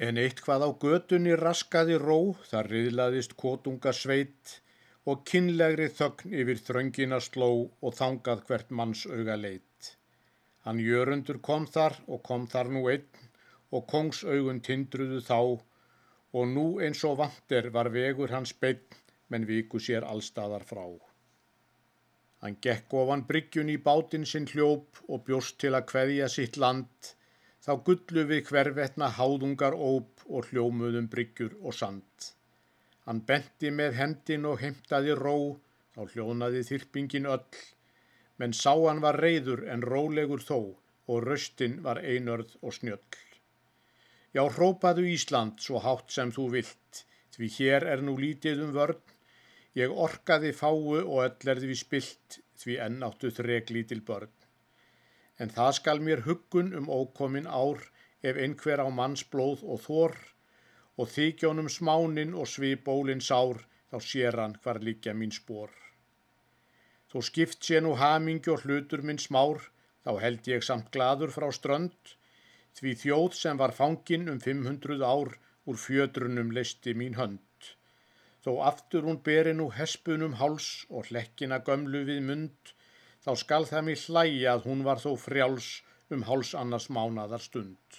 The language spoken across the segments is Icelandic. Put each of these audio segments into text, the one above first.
En eitthvað á götunni raskaði ró, þar riðlaðist kotunga sveit og kynlegri þögn yfir þröngina sló og þangað hvert manns auga leitt. Hann jörundur kom þar og kom þar nú einn og kongsaugun tindruðu þá og nú eins og vantir var vegur hans beinn menn viku sér allstaðar frá. Hann gekk ofan bryggjun í bátinn sinn hljóp og bjóst til að kveðja sitt land Þá gullu við hvervetna háðungar óp og hljómuðum bryggjur og sand. Hann benti með hendin og heimtaði ró, þá hljónaði þyrpingin öll, menn sá hann var reyður en rólegur þó og röstin var einörð og snjöll. Já, hrópaðu Ísland svo hátt sem þú vilt, því hér er nú lítið um vörn, ég orkaði fáu og öll er því spilt, því ennáttu þreg lítil börn en það skal mér huggun um ókomin ár ef einhver á manns blóð og þór og þykjónum smánin og svipólin sár þá sér hann hvar líkja mín spór. Þó skipt sé nú hamingi og hlutur minn smár þá held ég samt gladur frá strönd því þjóð sem var fangin um 500 ár úr fjödrunum leisti mín hönd. Þó aftur hún beri nú hespunum háls og hlekkina gömlu við mund þá skal það mér hlæja að hún var þó frjáls um háls annars mánadar stund.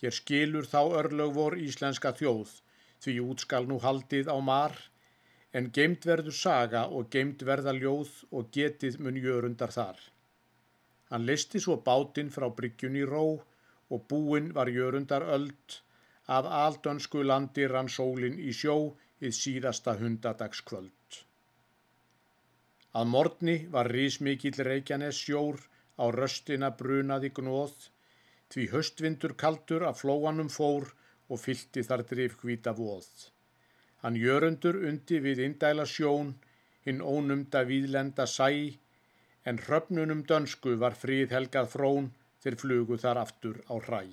Hér skilur þá örlög vor íslenska þjóð, því út skal nú haldið á mar, en geimt verður saga og geimt verða ljóð og getið mun jörundar þar. Hann listi svo bátinn frá bryggjun í ró og búinn var jörundar öld, af aldönsku landi rann sólinn í sjó í síðasta hundadagskvöld. Að morgni var rísmikill reykjanes sjór á röstina brunaði gnóð, því höstvindur kaldur að flóanum fór og fylti þar drif hvita voð. Hann jörundur undi við indæla sjón, hinn ónumda víðlenda sæ, en hröfnunum dönsku var fríð helgað frón til flugu þar aftur á hræ.